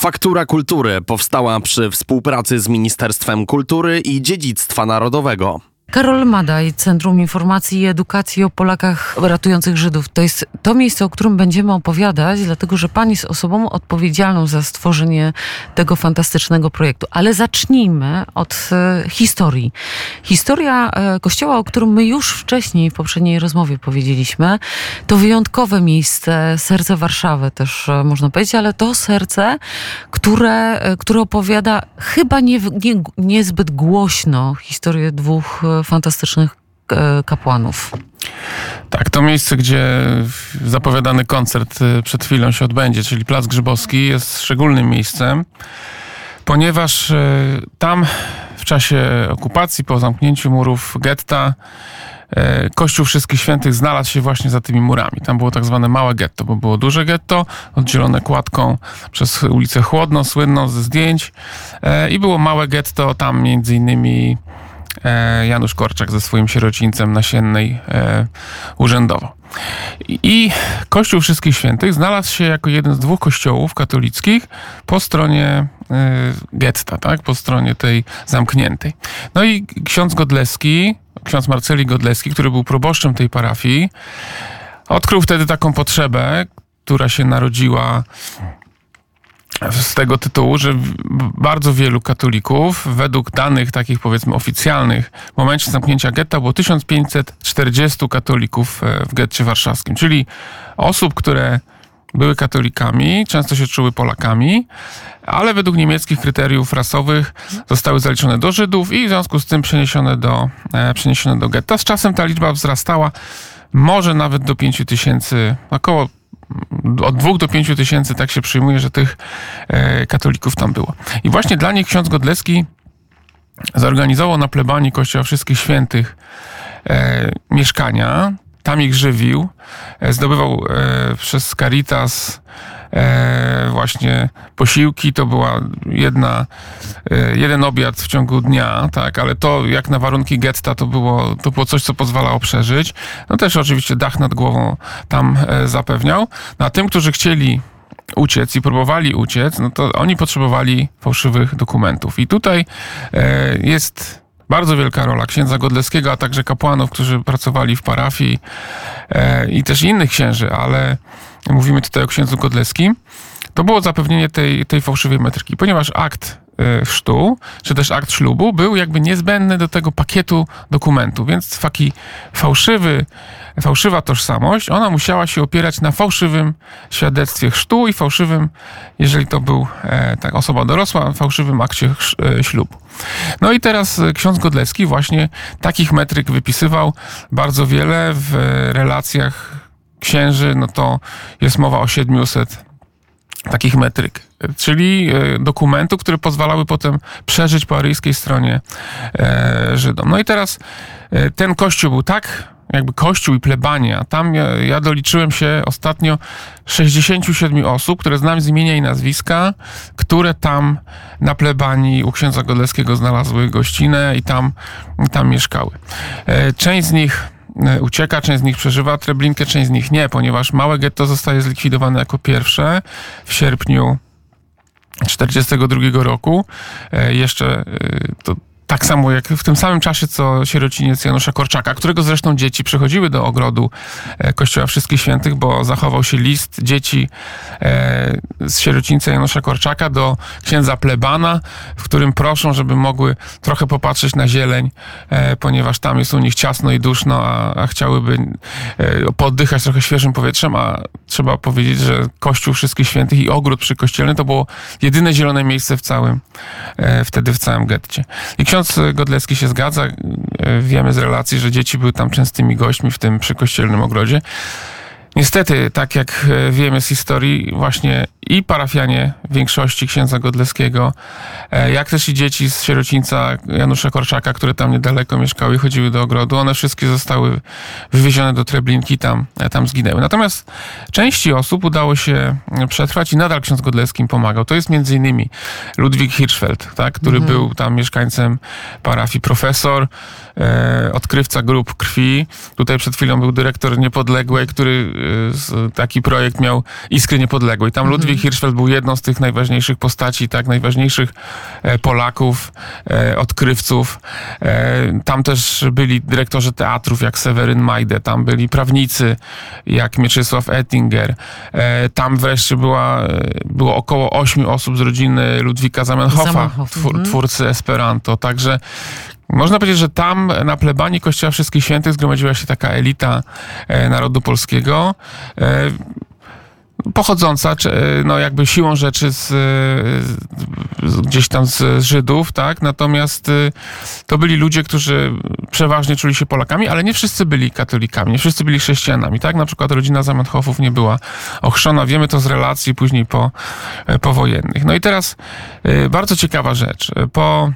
Faktura Kultury powstała przy współpracy z Ministerstwem Kultury i Dziedzictwa Narodowego. Karol Madaj, Centrum Informacji i Edukacji o Polakach ratujących Żydów. To jest to miejsce, o którym będziemy opowiadać, dlatego że pani jest osobą odpowiedzialną za stworzenie tego fantastycznego projektu. Ale zacznijmy od e, historii. Historia e, kościoła, o którym my już wcześniej w poprzedniej rozmowie powiedzieliśmy, to wyjątkowe miejsce, serce Warszawy też e, można powiedzieć, ale to serce, które, które opowiada chyba nie, nie, niezbyt głośno historię dwóch fantastycznych e, kapłanów. Tak, to miejsce, gdzie zapowiadany koncert y, przed chwilą się odbędzie, czyli Plac Grzybowski, jest szczególnym miejscem, ponieważ y, tam w czasie okupacji, po zamknięciu murów getta, Kościół Wszystkich Świętych znalazł się właśnie za tymi murami. Tam było tak zwane małe getto, bo było duże getto, oddzielone kładką przez ulicę Chłodną, słynną ze zdjęć e, i było małe getto, tam między innymi e, Janusz Korczak ze swoim sierocińcem nasiennej e, urzędował. I Kościół Wszystkich Świętych znalazł się jako jeden z dwóch kościołów katolickich po stronie y, getta, tak? po stronie tej zamkniętej. No i ksiądz Godleski, ksiądz Marceli Godleski, który był proboszczem tej parafii, odkrył wtedy taką potrzebę, która się narodziła z tego tytułu, że bardzo wielu katolików, według danych takich powiedzmy oficjalnych, w momencie zamknięcia getta było 1540 katolików e, w getcie warszawskim, czyli osób, które były katolikami, często się czuły Polakami, ale według niemieckich kryteriów rasowych zostały zaliczone do Żydów i w związku z tym przeniesione do, e, przeniesione do getta. Z czasem ta liczba wzrastała może nawet do 5 tysięcy, około od 2 do 5 tysięcy, tak się przyjmuje, że tych e, katolików tam było. I właśnie dla nich ksiądz Godleski zorganizował na plebanii Kościoła Wszystkich Świętych e, mieszkania, tam ich żywił, e, zdobywał przez Caritas właśnie posiłki, to była jedna, e, jeden obiad w ciągu dnia, tak, ale to jak na warunki getta to było, to było coś, co pozwalało przeżyć. No też oczywiście dach nad głową tam e, zapewniał. No, a tym, którzy chcieli uciec i próbowali uciec, no to oni potrzebowali fałszywych dokumentów. I tutaj e, jest bardzo wielka rola księdza Godleskiego, a także kapłanów, którzy pracowali w parafii e, i też innych księży, ale mówimy tutaj o księdzu Godleskim. To było zapewnienie tej, tej fałszywej metryki, ponieważ akt e, chrztu, czy też akt ślubu był jakby niezbędny do tego pakietu dokumentu, więc taki fałszywy, fałszywa tożsamość, ona musiała się opierać na fałszywym świadectwie chrztu i fałszywym, jeżeli to był e, tak, osoba dorosła, fałszywym akcie e, ślubu. No i teraz e, ksiądz Godlewski właśnie takich metryk wypisywał bardzo wiele w relacjach księży, no to jest mowa o 700 takich metryk, czyli e, dokumentów, które pozwalały potem przeżyć po aryjskiej stronie e, Żydom. No i teraz e, ten kościół był tak, jakby kościół i plebania. Tam ja, ja doliczyłem się ostatnio 67 osób, które znam z imienia i nazwiska, które tam na plebanii u księdza Godleskiego znalazły gościnę i tam, tam mieszkały. Część z nich ucieka, część z nich przeżywa Treblinkę, część z nich nie, ponieważ małe getto zostaje zlikwidowane jako pierwsze w sierpniu 1942 roku. E, Jeszcze e, to tak samo jak w tym samym czasie, co sierociniec Janusza Korczaka, którego zresztą dzieci przychodziły do ogrodu e, Kościoła Wszystkich Świętych, bo zachował się list dzieci e, z sierocińca Janusza Korczaka do księdza plebana, w którym proszą, żeby mogły trochę popatrzeć na zieleń, e, ponieważ tam jest u nich ciasno i duszno, a, a chciałyby e, poddychać trochę świeżym powietrzem, a trzeba powiedzieć, że Kościół Wszystkich Świętych i ogród przykościelny to było jedyne zielone miejsce w całym, e, wtedy w całym getcie. I ksiądz Godlecki się zgadza. E, Wiemy z relacji, że dzieci były tam częstymi gośćmi w tym przykościelnym ogrodzie. Niestety, tak jak e, wiemy z historii, właśnie i parafianie większości księdza Godleskiego, e, jak też i dzieci z sierocińca Janusza Korczaka, które tam niedaleko mieszkały i chodziły do ogrodu, one wszystkie zostały wywiezione do Treblinki, tam, e, tam zginęły. Natomiast części osób udało się przetrwać i nadal ksiądz Godleski im pomagał. To jest między innymi Ludwik Hirschfeld, tak, który był tam mieszkańcem parafii, profesor, e, odkrywca grup krwi. Tutaj przed chwilą był dyrektor Niepodległej, który taki projekt miał Iskry Niepodległej. Tam mhm. Ludwik Hirschfeld był jedną z tych najważniejszych postaci, tak, najważniejszych e, Polaków, e, odkrywców. E, tam też byli dyrektorzy teatrów jak Seweryn Majde, tam byli prawnicy jak Mieczysław Ettinger. Tam wreszcie była, było około ośmiu osób z rodziny Ludwika Zamenhofa, Zamenhof, twór, mhm. twórcy Esperanto. Także można powiedzieć, że tam na plebanii Kościoła Wszystkich Świętych zgromadziła się taka elita e, narodu polskiego e, pochodząca, no jakby siłą rzeczy z, z, gdzieś tam z Żydów, tak? Natomiast to byli ludzie, którzy przeważnie czuli się Polakami, ale nie wszyscy byli katolikami, nie wszyscy byli chrześcijanami, tak? Na przykład rodzina Zamenhofów nie była ochrzczona, wiemy to z relacji później po, e, powojennych. No i teraz bardzo ciekawa rzecz. Po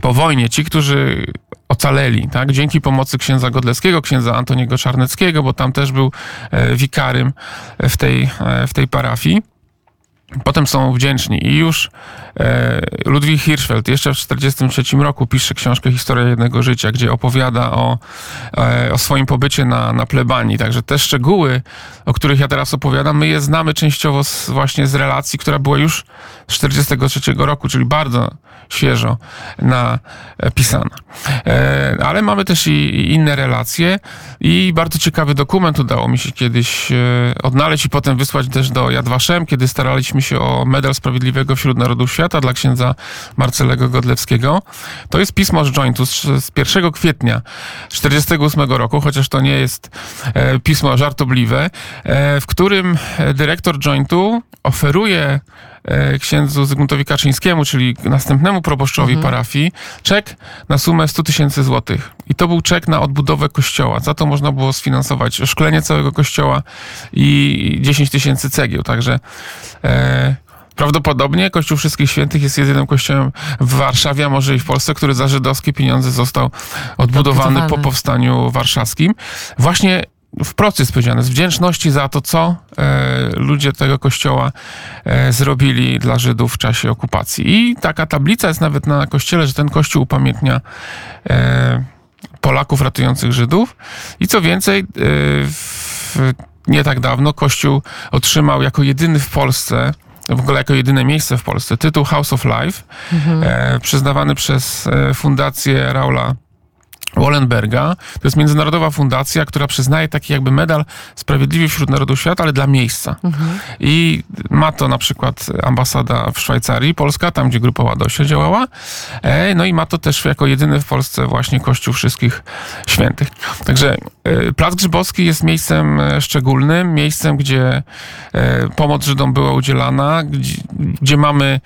po wojnie ci, którzy ocaleli, tak? Dzięki pomocy księdza Godlewskiego, księdza Antoniego Czarneckiego, bo tam też był e, wikarym w tej, e, w tej parafii. Potem są wdzięczni i już e, Ludwik Hirschfeld jeszcze w 1943 roku pisze książkę Historia jednego życia, gdzie opowiada o, e, o swoim pobycie na, na plebanii. Także te szczegóły, o których ja teraz opowiadam, my je znamy częściowo z, właśnie z relacji, która była już z 1943 roku, czyli bardzo świeżo napisana. E, ale mamy też i inne relacje i bardzo ciekawy dokument udało mi się kiedyś e, odnaleźć i potem wysłać też do Yad Vashem, kiedy staraliśmy się o Medal Sprawiedliwego wśród Narodów Świata dla księdza Marcelego Godlewskiego. To jest pismo z jointu z 1 kwietnia 1948 roku, chociaż to nie jest e, pismo żartobliwe, w którym dyrektor jointu oferuje księdzu Zygmuntowi Kaczyńskiemu, czyli następnemu proboszczowi mhm. parafii, czek na sumę 100 tysięcy złotych. I to był czek na odbudowę kościoła. Za to można było sfinansować szklenie całego kościoła i 10 tysięcy cegieł. Także e, Prawdopodobnie Kościół Wszystkich Świętych jest jedynym kościołem w Warszawie, a może i w Polsce, który za żydowskie pieniądze został odbudowany, odbudowany. po powstaniu warszawskim. Właśnie wprost jest powiedziane, z wdzięczności za to, co e, ludzie tego kościoła e, zrobili dla Żydów w czasie okupacji. I taka tablica jest nawet na kościele, że ten kościół upamiętnia e, Polaków ratujących Żydów. I co więcej, e, w, nie tak dawno kościół otrzymał jako jedyny w Polsce w ogóle jako jedyne miejsce w Polsce, tytuł House of Life, mhm. e, przyznawany przez e, Fundację Raula Wallenberga. To jest międzynarodowa fundacja, która przyznaje taki jakby medal Sprawiedliwy wśród Narodów Świata, ale dla miejsca. Mhm. I ma to na przykład ambasada w Szwajcarii, Polska, tam gdzie Grupa Ładosia działała. E, no i ma to też jako jedyny w Polsce właśnie Kościół Wszystkich Świętych. Także e, Plac Grzybowski jest miejscem e, szczególnym, miejscem, gdzie pomoc Żydom była udzielana, gdzie, gdzie mamy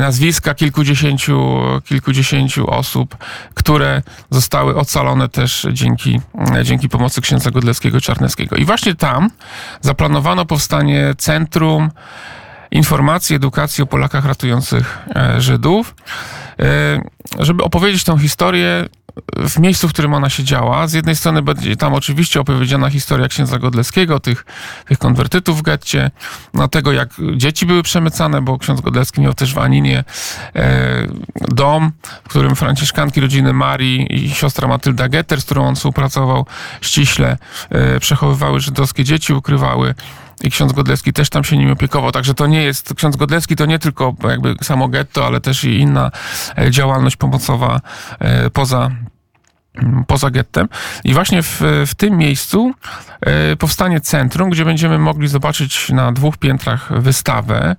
nazwiska kilkudziesięciu, kilkudziesięciu osób, które zostały zostały ocalone też dzięki, dzięki pomocy księdza Godlewskiego Czarneckiego. I właśnie tam zaplanowano powstanie Centrum Informacji, Edukacji o Polakach ratujących e, Żydów, e, żeby opowiedzieć tą historię w miejscu, w którym ona się działa. Z jednej strony będzie tam oczywiście opowiedziana historia księdza Godlewskiego, tych, tych konwertytów w getcie, no tego jak dzieci były przemycane, bo ksiądz Godlewski miał też w Aninie e, dom, w którym franciszkanki rodziny Marii i siostra Matylda Getter, z którą on współpracował ściśle, e, przechowywały żydowskie dzieci, ukrywały i ksiądz Godlewski też tam się nim opiekował, także to nie jest, ksiądz Godlewski to nie tylko jakby samo getto, ale też i inna e, działalność pomocowa e, poza poza gettem. I właśnie w, w tym miejscu e, powstanie centrum, gdzie będziemy mogli zobaczyć na dwóch piętrach wystawę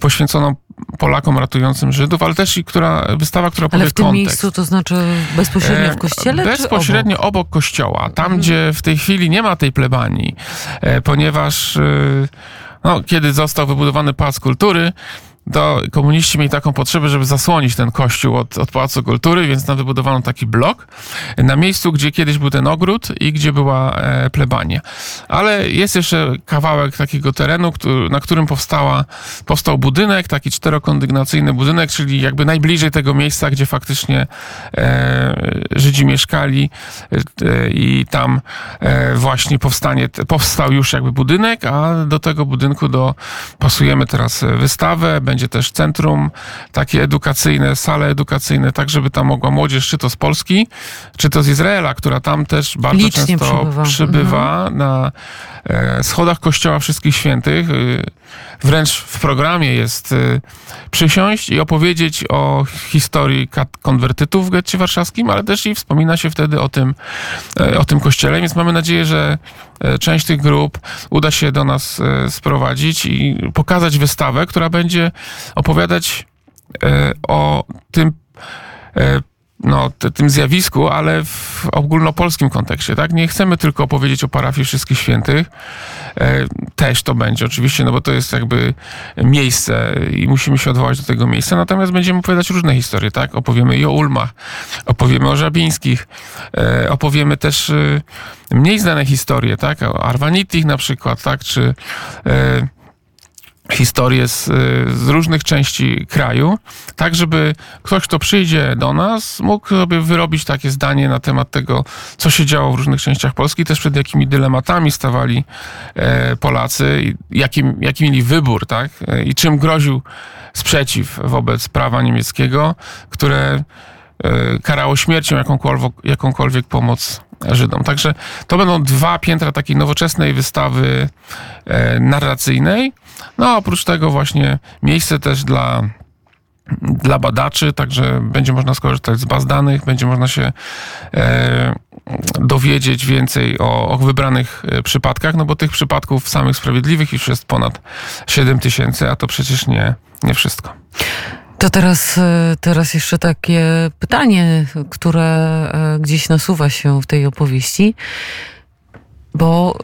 poświęconą Polakom ratującym Żydów, ale też i która, wystawa, która powie Ale w tym kontekst. miejscu to znaczy bezpośrednio w e, kościele? Bezpośrednio obok? obok kościoła. Tam, mhm. gdzie w tej chwili nie ma tej plebanii, ponieważ no, kiedy został wybudowany Pałac Kultury, to komuniści mieli taką potrzebę, żeby zasłonić ten kościół od, od Pałacu Kultury, więc tam wybudowano taki blok na miejscu, gdzie kiedyś był ten ogród i gdzie była e, plebania. Ale jest jeszcze kawałek takiego terenu, który, na którym powstała, powstał budynek, taki czterokondygnacyjny budynek, czyli jakby najbliżej tego miejsca, gdzie faktycznie e, Żydzi mieszkali e, i tam e, właśnie powstanie, powstał już jakby budynek, a do tego budynku do, pasujemy teraz wystawę, będzie będzie też centrum takie edukacyjne, sale edukacyjne, tak żeby tam mogła młodzież, czy to z Polski, czy to z Izraela, która tam też bardzo Licznie często przybywa. przybywa na e, schodach Kościoła Wszystkich Świętych. Wręcz w programie jest y, przysiąść i opowiedzieć o historii konwertytów w getcie warszawskim, ale też i wspomina się wtedy o tym, e, o tym kościele, więc mamy nadzieję, że e, część tych grup uda się do nas e, sprowadzić i pokazać wystawę, która będzie opowiadać o tym no, tym zjawisku, ale w ogólnopolskim kontekście, tak? Nie chcemy tylko opowiedzieć o parafii Wszystkich Świętych. E, też to będzie oczywiście, no bo to jest jakby miejsce i musimy się odwołać do tego miejsca, natomiast będziemy opowiadać różne historie, tak? Opowiemy i o Ulmach, opowiemy o Żabińskich, e, opowiemy też e, mniej znane historie, tak? O Arvanitich na przykład, tak? Czy historie z, z różnych części kraju, tak żeby ktoś, kto przyjdzie do nas, mógł sobie wyrobić takie zdanie na temat tego, co się działo w różnych częściach Polski, też przed jakimi dylematami stawali e, Polacy, jaki, jaki mieli wybór, tak? E, I czym groził sprzeciw wobec prawa niemieckiego, które e, karało śmiercią jakąkolwiek, jakąkolwiek pomoc Żydom. Także to będą dwa piętra takiej nowoczesnej wystawy e, narracyjnej. No a oprócz tego właśnie miejsce też dla dla badaczy, także będzie można skorzystać z baz danych, będzie można się e, dowiedzieć więcej o, o wybranych e, przypadkach, no bo tych przypadków samych sprawiedliwych już jest ponad 7 tysięcy, a to przecież nie, nie wszystko. To teraz, e, teraz jeszcze takie pytanie, które e, gdzieś nasuwa się w tej opowieści. Bo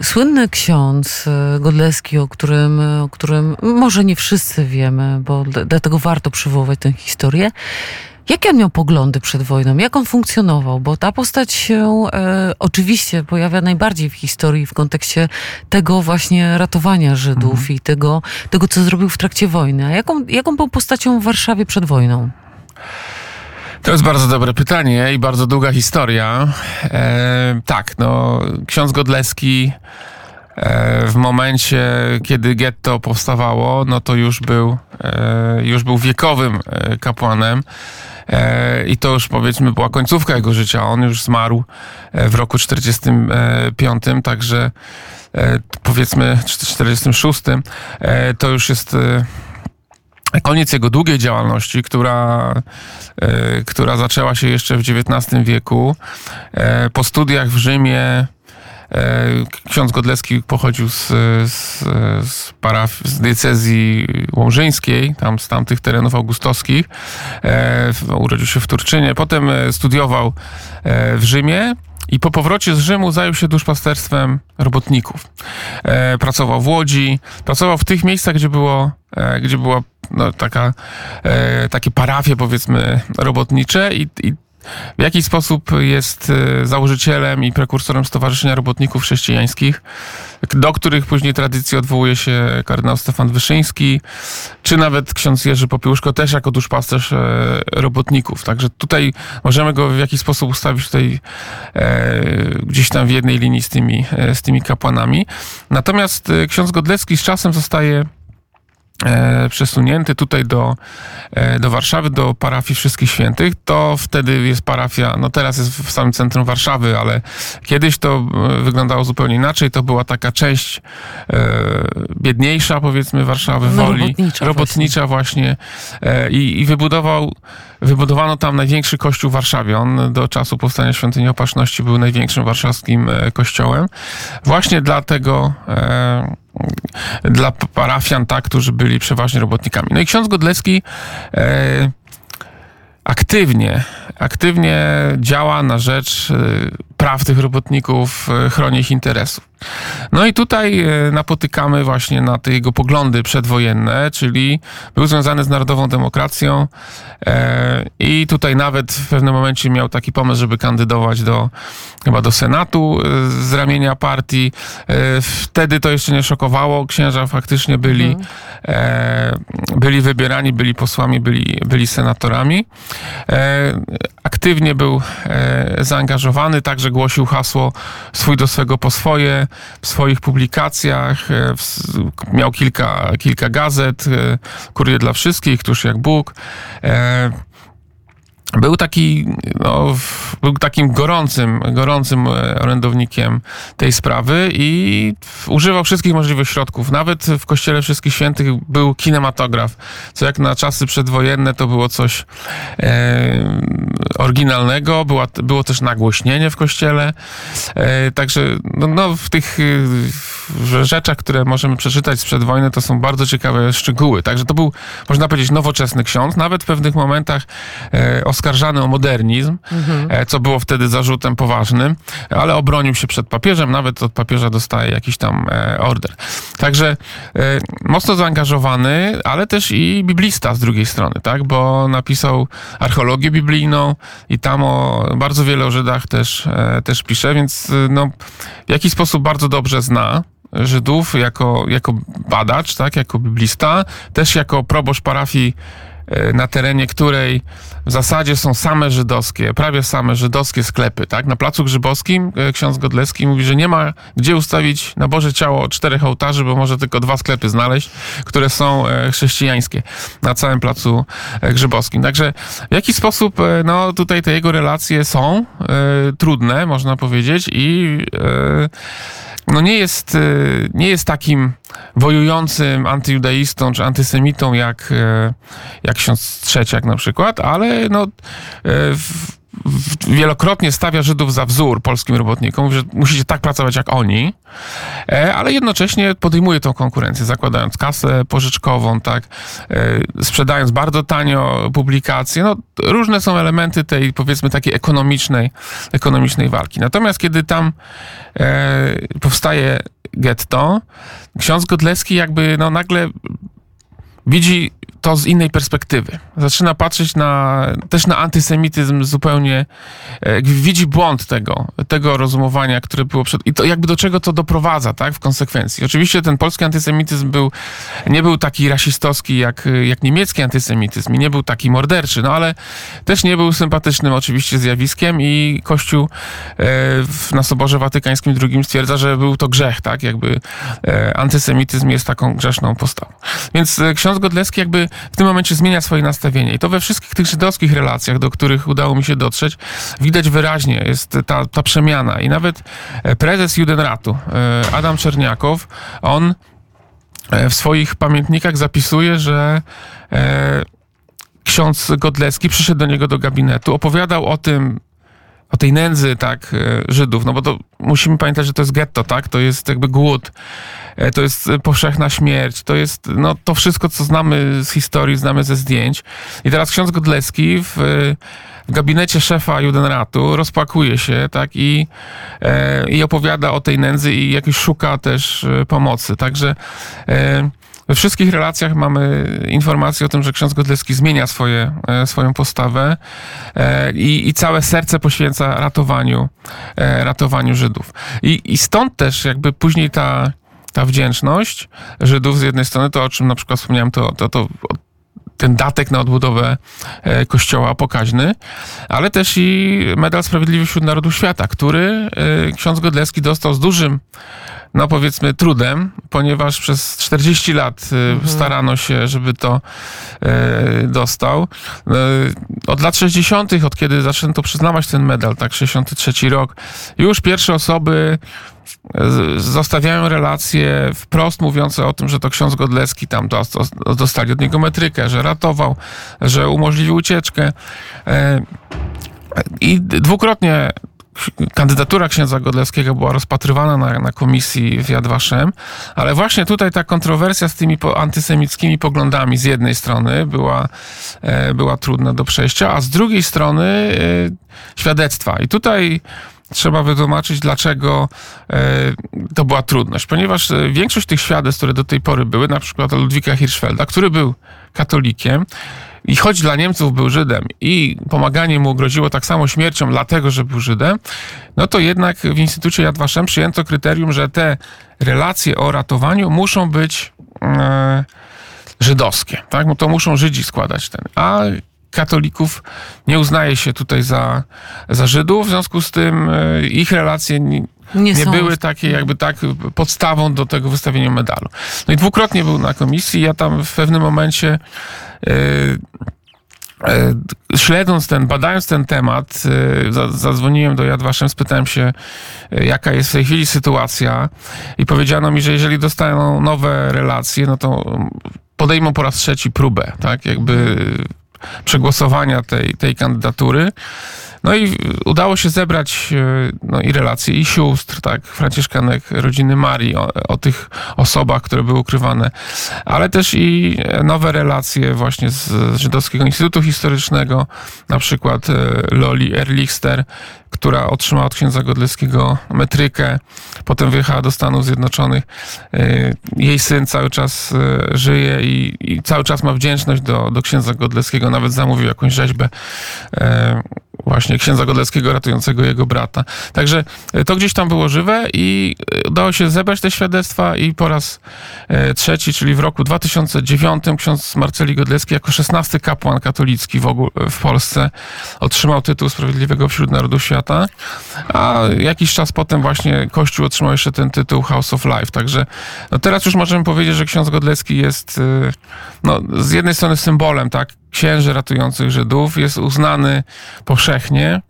y, słynny ksiądz Godleski, o którym, o którym może nie wszyscy wiemy, bo dlatego warto przywołać tę historię. Jakie on miał poglądy przed wojną? Jak on funkcjonował? Bo ta postać się e, oczywiście pojawia najbardziej w historii w kontekście tego właśnie ratowania Żydów i tego, tego, co zrobił w trakcie wojny. A jaką, jaką był postacią w Warszawie przed wojną? To jest bardzo dobre pytanie i bardzo długa historia. E, tak, no, ksiądz Godleski e, w momencie, kiedy getto powstawało, no to już był, e, już był wiekowym e, kapłanem. E, I to już powiedzmy była końcówka jego życia. On już zmarł e, w roku 45, także e, powiedzmy 46, e, to już jest koniec jego długiej działalności, która, która zaczęła się jeszcze w XIX wieku. Po studiach w Rzymie ksiądz Godleski pochodził z, z, z, paraf, z diecezji łomżyńskiej, tam z tamtych terenów augustowskich. E, urodził się w Turczynie. Potem e, studiował e, w Rzymie. I po powrocie z Rzymu zajął się duszpasterstwem robotników. E, pracował w Łodzi, pracował w tych miejscach, gdzie było, e, gdzie była no, taka, e, takie parafie, powiedzmy, robotnicze i, i w jaki sposób jest e, założycielem i prekursorem Stowarzyszenia Robotników Chrześcijańskich, do których później tradycji odwołuje się kardynał Stefan Wyszyński, czy nawet ksiądz Jerzy Popiełuszko też jako duszpasterz e, robotników. Także tutaj możemy go w jakiś sposób ustawić tutaj e, gdzieś tam w jednej linii z tymi, e, z tymi kapłanami. Natomiast e, ksiądz Godlecki z czasem zostaje e, przesunięty tutaj do, e, do Warszawy, do parafii Wszystkich Świętych, to wtedy jest parafia, no teraz jest w samym centrum Warszawy, ale kiedyś to e, wyglądało zupełnie inaczej. To była taka część e, biedniejsza, powiedzmy, Warszawy, No, Woli, robotnicza robotnicza właśnie, E, i, i wybudował, wybudowano tam największy kościół w Warszawie. On do czasu powstania Świątyni Opatrzności był największym warszawskim kościołem. Właśnie dlatego dla parafian, tak, którzy byli przeważnie robotnikami. No i ksiądz Godlecki e, aktywnie, aktywnie działa na rzecz e, praw tych robotników, e, chroni ich interesów. No i tutaj e, napotykamy właśnie na te jego poglądy przedwojenne, czyli był związany z narodową demokracją e, i tutaj nawet w pewnym momencie miał taki pomysł, żeby kandydować do chyba do Senatu z ramienia partii. Wtedy to jeszcze nie szokowało. Księża faktycznie byli, e, byli wybierani, byli posłami, byli, byli senatorami. Aktywnie był zaangażowany, także że głosił hasło swój do swego po swoje w swoich publikacjach. e, Miał kilka, kilka gazet, e, Kurier dla wszystkich, Tuż jak Bóg. Był taki, no, w- był takim gorącym, gorącym e, orędownikiem tej sprawy i używał wszystkich możliwych środków. Nawet w Kościele Wszystkich Świętych był kinematograf, co jak na czasy przedwojenne to było coś e, oryginalnego. Była, było też nagłośnienie w Kościele. E, także no, no, w tych e, rzeczach, które możemy przeczytać sprzed wojny, to są bardzo ciekawe szczegóły. Także to był, można powiedzieć, nowoczesny ksiądz, nawet w pewnych momentach e, oskarżany o modernizm, e, co było wtedy zarzutem poważnym, ale obronił się przed papieżem, nawet od papieża dostaje jakiś tam e, order. Także e, mocno zaangażowany, ale też i biblista z drugiej strony, tak, bo napisał archeologię biblijną i tam o, bardzo wiele o Żydach też, też pisze, więc no, w jakiś sposób bardzo dobrze zna Żydów jako, jako badacz, tak, jako biblista, też jako proboszcz parafii na terenie której w zasadzie są same żydowskie, prawie same żydowskie sklepy, tak? Na Placu Grzybowskim e, ksiądz Godlewski mówi, że nie ma gdzie ustawić na Boże Ciało czterech ołtarzy, bo może tylko dwa sklepy znaleźć, które są e, chrześcijańskie na całym Placu e, Grzybowskim. Także w jaki sposób, e, no tutaj te jego relacje są e, trudne, można powiedzieć i e, no nie jest, e, nie jest takim wojującym antyjudaistą czy antysemitą jak, e, jak ksiądz Trzeciak na przykład, ale no, w, w, wielokrotnie stawia Żydów za wzór polskim robotnikom, mówi, że musicie tak pracować jak oni, e, ale jednocześnie podejmuje tą konkurencję, zakładając kasę pożyczkową, tak, e, sprzedając bardzo tanio publikacje. No, różne są elementy tej, powiedzmy, takiej ekonomicznej, ekonomicznej walki. Natomiast kiedy tam e, powstaje getto, ksiądz Godlewski jakby no, nagle widzi to z innej perspektywy. Zaczyna patrzeć na, też na antysemityzm zupełnie, e, widzi błąd tego, tego rozumowania, które było przed, i to jakby do czego to doprowadza, tak, w konsekwencji. Oczywiście ten polski antysemityzm był, nie był taki rasistowski jak, jak niemiecki antysemityzm i nie był taki morderczy, no ale też nie był sympatycznym oczywiście zjawiskiem i Kościół e, w, na Soborze Watykańskim II stwierdza, że był to grzech, tak, jakby e, antysemityzm jest taką grzeszną postawą. Więc ksiądz Godlewski jakby w tym momencie zmienia swoje nastawienie. I to we wszystkich tych żydowskich relacjach, do których udało mi się dotrzeć, widać wyraźnie jest ta, ta przemiana. I nawet e, prezes Judenratu, e, Adam Czerniakow, on e, w swoich pamiętnikach zapisuje, że ksiądz Godlewski przyszedł do niego do gabinetu, opowiadał o tym, o tej nędzy, tak, e, Żydów, no bo to musimy pamiętać, że to jest getto, tak, to jest jakby głód, e, to jest e, powszechna śmierć, to jest, no, to wszystko, co znamy z historii, znamy ze zdjęć. I teraz ksiądz Godlewski w, w gabinecie szefa Judenratu rozpakuje się, tak, i, i opowiada o tej nędzy i jakoś szuka też pomocy, także we wszystkich relacjach mamy informację o tym, że ksiądz Godlewski zmienia swoje, e, swoją postawę e, i, i całe serce poświęca ratowaniu, e, ratowaniu Żydów. I, I stąd też jakby później ta, ta wdzięczność Żydów z jednej strony, to o czym na przykład wspomniałem, to, to, to ten datek na odbudowę kościoła pokaźny, ale też i medal Sprawiedliwy wśród Narodów Świata, który ksiądz Godlewski dostał z dużym no powiedzmy trudem, ponieważ przez 40 lat y, starano się, żeby to e, dostał. E, od lat 60., od kiedy zaczęto przyznawać ten medal, tak 63 rok, już pierwsze osoby zostawiają relacje wprost mówiące o tym, że to ksiądz Godlewski tam dos- dostali od niego metrykę, że ratował, że umożliwił ucieczkę. E, I dwukrotnie kandydatura księdza Godlewskiego była rozpatrywana na, na komisji w Yad Vashem, ale właśnie tutaj ta kontrowersja z tymi antysemickimi poglądami z jednej strony była, e, była trudna do przejścia, a z drugiej strony e, świadectwa. I tutaj trzeba wytłumaczyć, dlaczego e, to była trudność. Ponieważ większość tych świadectw, które do tej pory były, na przykład Ludwika Hirschfelda, który był katolikiem, i choć dla Niemców był Żydem i pomaganie mu groziło tak samo śmiercią, dlatego że był Żydem, no to jednak w Instytucie Yad Vashem przyjęto kryterium, że te relacje o ratowaniu muszą być e, żydowskie, tak? No to muszą Żydzi składać ten. A katolików nie uznaje się tutaj za, za Żydów, w związku z tym e, ich relacje nie, Nie, były takie jakby tak podstawą do tego wystawienia medalu. No i dwukrotnie był na komisji, ja tam w pewnym momencie e, śledząc ten, badając ten temat, e, za- zadzwoniłem do Yad Vashem, spytałem się, jaka jest w tej chwili sytuacja i powiedziano mi, że jeżeli dostaną nowe relacje, no to podejmą po raz trzeci próbę, tak, jakby przegłosowania tej, tej kandydatury. No i udało się zebrać e, no, i relacje i sióstr, tak, franciszkanek rodziny Marii, o, o tych osobach, które były ukrywane, ale też i nowe relacje właśnie z, Żydowskiego Instytutu Historycznego, na przykład e, Loli Erlichster, która otrzymała od księdza Godlewskiego metrykę, potem wyjechała do Stanów Zjednoczonych. E, Jej syn cały czas e, żyje i, i cały czas ma wdzięczność do, do księdza Godlewskiego, nawet zamówił jakąś rzeźbę e, właśnie księdza Godleckiego ratującego jego brata. Także to gdzieś tam było żywe i udało się zebrać te świadectwa i po raz trzeci, czyli w roku 2009 ksiądz Marceli Godlecki jako szesnasty kapłan katolicki w, ogóle, w Polsce otrzymał tytuł Sprawiedliwego wśród Narodów Świata, a jakiś czas potem właśnie Kościół otrzymał jeszcze ten tytuł House of Life. Także no teraz już możemy powiedzieć, że ksiądz Godlecki jest e, no, z jednej strony symbolem, tak, księży ratujących Żydów, jest uznany powszechnie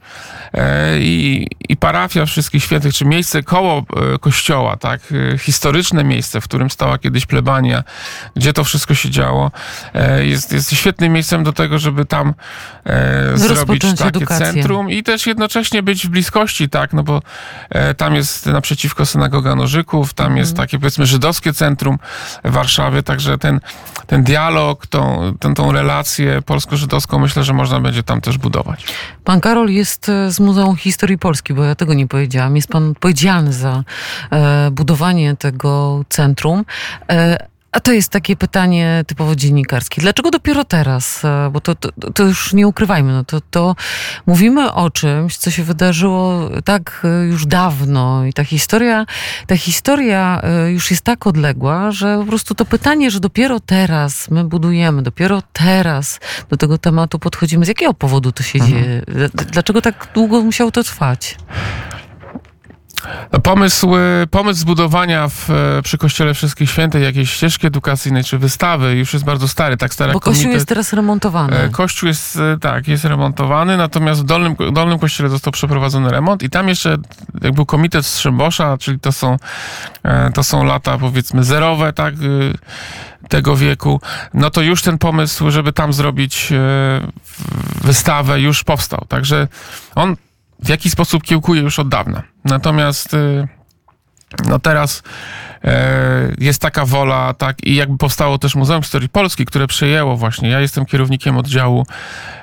e, i, i parafia Wszystkich Świętych, czy miejsce koło e, kościoła, tak, e, historyczne miejsce, w którym stała kiedyś plebania, gdzie to wszystko się działo, jest, jest świetnym miejscem do tego, żeby tam zrobić takie edukację. centrum i też jednocześnie być w bliskości, tak, no bo tam jest naprzeciwko synagoga Nożyków, tam jest takie powiedzmy żydowskie centrum w Warszawie, także ten, ten dialog, tą, tą, tą relację polsko-żydowską myślę, że można będzie tam też budować. Pan Karol jest e, z Muzeum Historii Polski, bo ja tego nie powiedziałam. Jest pan odpowiedzialny za e, budowanie tego centrum. E, a to jest takie pytanie typowo dziennikarskie. Dlaczego dopiero teraz? E, Bo to, to, to już nie ukrywajmy, no to, to mówimy o czymś, co się wydarzyło tak e, już dawno i ta historia, ta historia e, już jest tak odległa, że po prostu to pytanie, że dopiero teraz my budujemy, dopiero teraz do tego tematu podchodzimy. Z jakiego powodu to się dzieje? Dl- Dlaczego tak długo musiało to trwać? Pomysł, e, pomysł zbudowania w, e, przy Kościele Wszystkich Świętych jakiejś ścieżki edukacyjnej czy wystawy już jest bardzo stary, tak stary Bo kościół jest teraz remontowany. E, Kościół jest, e, tak, jest remontowany, natomiast w dolnym, dolnym kościele został przeprowadzony remont i tam jeszcze, jak był komitet Strzembosza, czyli to są, to są lata powiedzmy zerowe, tak, e, tego wieku, no to już ten pomysł, żeby tam zrobić wystawę już powstał. Także on w jakiś sposób kiełkuje już od dawna. Natomiast e, no teraz e, jest taka wola, tak, i jakby powstało też Muzeum Historii Polski, które przejęło właśnie, ja jestem kierownikiem oddziału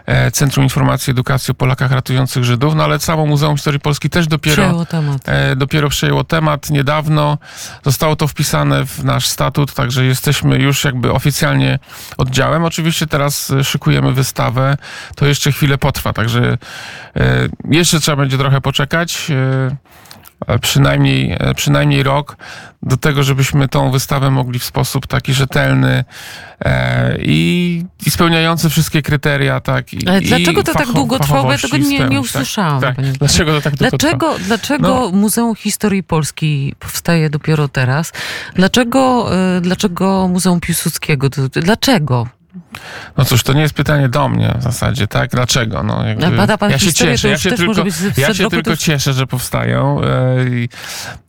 e, Centrum Informacji i Edukacji o Polakach Ratujących Żydów, no ale samo Muzeum Historii Polski też dopiero Przejęło temat. e, dopiero przejęło temat niedawno. Zostało to wpisane w nasz statut, także jesteśmy już jakby oficjalnie oddziałem. Oczywiście teraz e, szykujemy wystawę. To jeszcze chwilę potrwa, także e, jeszcze trzeba będzie trochę poczekać. E, Przynajmniej, e, przynajmniej rok do tego, żebyśmy tą wystawę mogli w sposób taki rzetelny e, i, i spełniający wszystkie kryteria, tak. I, Ale dlaczego to tak długo trwało? Ja tego nie- nie usłyszałam, Tak, tak. Dlaczego to tak długo trwa? Dlaczego, dlaczego No. Muzeum Historii Polski powstaje dopiero teraz? Dlaczego, dlaczego Muzeum Piłsudskiego? Dlaczego? No cóż, to nie jest pytanie do mnie w zasadzie, tak? Dlaczego? No, jakby, bada pan ja się cieszę, ja już się też tylko, ja się tylko też- cieszę, że powstają e, i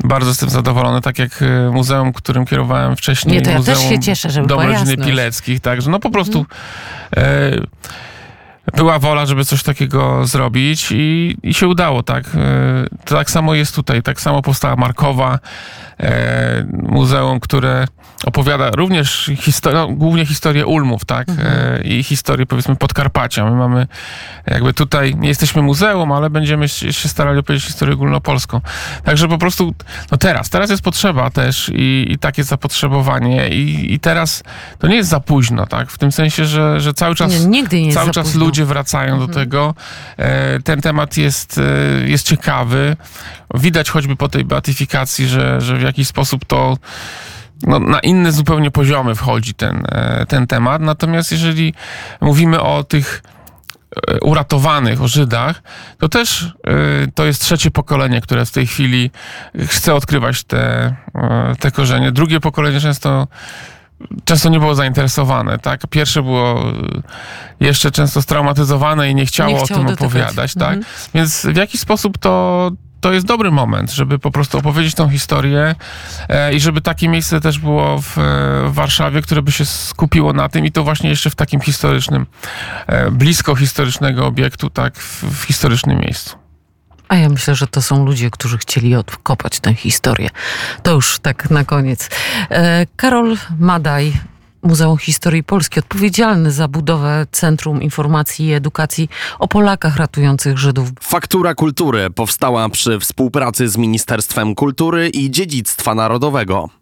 bardzo jestem zadowolony, tak jak e, muzeum, którym kierowałem wcześniej, Nie, to ja też Muzeum się cieszę, żeby Dobrodziny. Pileckich, także no po prostu e, była wola, żeby coś takiego zrobić i, i się udało, tak? E, to tak samo jest tutaj, tak samo powstała Markowa, e, muzeum, które opowiada również historię, no, głównie historię Ulmów, tak? E, I historię powiedzmy Podkarpacia. My mamy jakby tutaj, nie jesteśmy muzeum, ale będziemy się starali opowiedzieć historię ogólnopolską. Także po prostu, no teraz, teraz jest potrzeba też i, i takie zapotrzebowanie i, i teraz to nie jest za późno, tak? W tym sensie, że, że cały czas Nie, nigdy nie cały za czas późno. Ludzie wracają do tego. E, Ten temat jest, e, jest ciekawy. Widać choćby po tej beatyfikacji, że, że w jakiś sposób to no, na inne zupełnie poziomy wchodzi ten, e, ten temat. Natomiast jeżeli mówimy o tych uratowanych, o Żydach, to też to jest trzecie pokolenie, które w tej chwili chce odkrywać te, te korzenie. Drugie pokolenie często często nie było zainteresowane, tak? Pierwsze było jeszcze często straumatyzowane i nie chciało Nie o chciało tym dotykać. opowiadać, tak? Mhm. Więc w jakiś sposób to, to jest dobry moment, żeby po prostu opowiedzieć tą historię e, i żeby takie miejsce też było w, e, w Warszawie, które by się skupiło na tym i to właśnie jeszcze w takim historycznym, e, blisko historycznego obiektu, tak? W, w historycznym miejscu. A ja myślę, że to są ludzie, którzy chcieli odkopać tę historię. To już tak na koniec. E, Karol Madaj, Muzeum Historii Polski, odpowiedzialny za budowę Centrum Informacji i Edukacji o Polakach ratujących Żydów. Faktura Kultury powstała przy współpracy z Ministerstwem Kultury i Dziedzictwa Narodowego.